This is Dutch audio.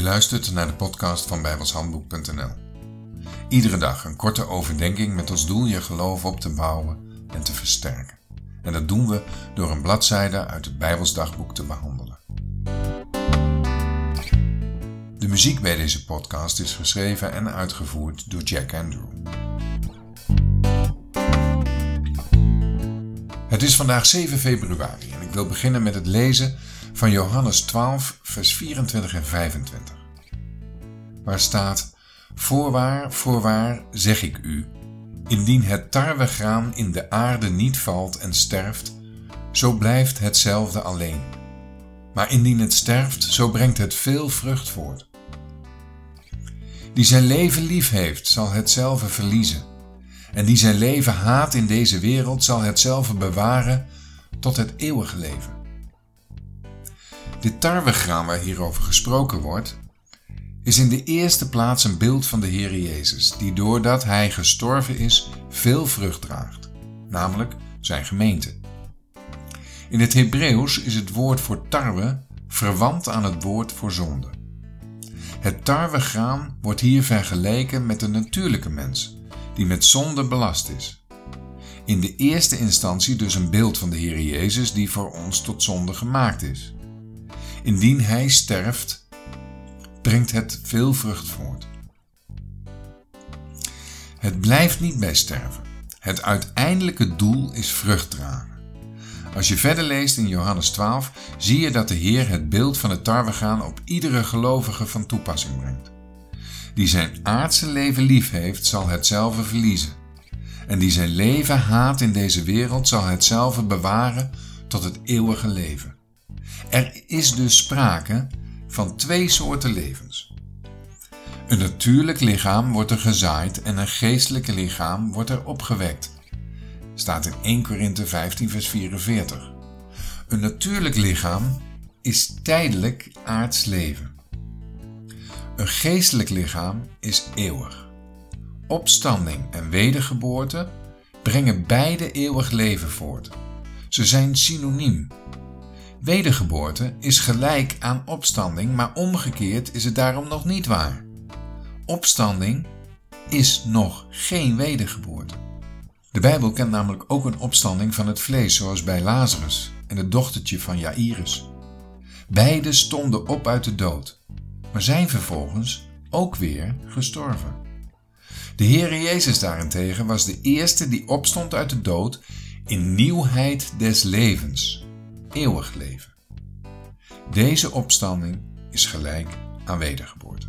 Je luistert naar de podcast van bijbelshandboek.nl. Iedere dag een korte overdenking met als doel je geloof op te bouwen en te versterken. En dat doen we door een bladzijde uit het Bijbelsdagboek te behandelen. De muziek bij deze podcast is geschreven en uitgevoerd door Jack Andrew. Het is vandaag 7 februari en ik wil beginnen met het lezen van Johannes 12, vers 24 en 25. Waar staat: Voorwaar, voorwaar, zeg ik u, indien het tarwegraan in de aarde niet valt en sterft, zo blijft hetzelfde alleen. Maar indien het sterft, zo brengt het veel vrucht voort. Die zijn leven lief heeft, zal hetzelfde verliezen. En die zijn leven haat in deze wereld, zal hetzelfde bewaren tot het eeuwige leven. Dit tarwegraan waar hierover gesproken wordt, is in de eerste plaats een beeld van de Heer Jezus, die doordat Hij gestorven is, veel vrucht draagt, namelijk zijn gemeente. In het Hebreeuws is het woord voor tarwe verwant aan het woord voor zonde. Het tarwegraan wordt hier vergeleken met de natuurlijke mens, die met zonde belast is. In de eerste instantie dus een beeld van de Heer Jezus die voor ons tot zonde gemaakt is. Indien hij sterft, brengt het veel vrucht voort. Het blijft niet bij sterven. Het uiteindelijke doel is vrucht dragen. Als je verder leest in Johannes 12, zie je dat de Heer het beeld van het tarwegaan op iedere gelovige van toepassing brengt. Die zijn aardse leven lief heeft, zal hetzelfde verliezen. En die zijn leven haat in deze wereld, zal hetzelfde bewaren tot het eeuwige leven. Er is dus sprake van twee soorten levens. Een natuurlijk lichaam wordt er gezaaid en een geestelijk lichaam wordt er opgewekt. Staat in 1 Korinthe 15 vers 44. Een natuurlijk lichaam is tijdelijk aards leven. Een geestelijk lichaam is eeuwig. Opstanding en wedergeboorte brengen beide eeuwig leven voort. Ze zijn synoniem Wedergeboorte is gelijk aan opstanding, maar omgekeerd is het daarom nog niet waar. Opstanding is nog geen wedergeboorte. De Bijbel kent namelijk ook een opstanding van het vlees, zoals bij Lazarus en het dochtertje van Jairus. Beide stonden op uit de dood, maar zijn vervolgens ook weer gestorven. De Heere Jezus daarentegen was de eerste die opstond uit de dood in nieuwheid des levens eeuwig leven. Deze opstanding is gelijk aan wedergeboorte.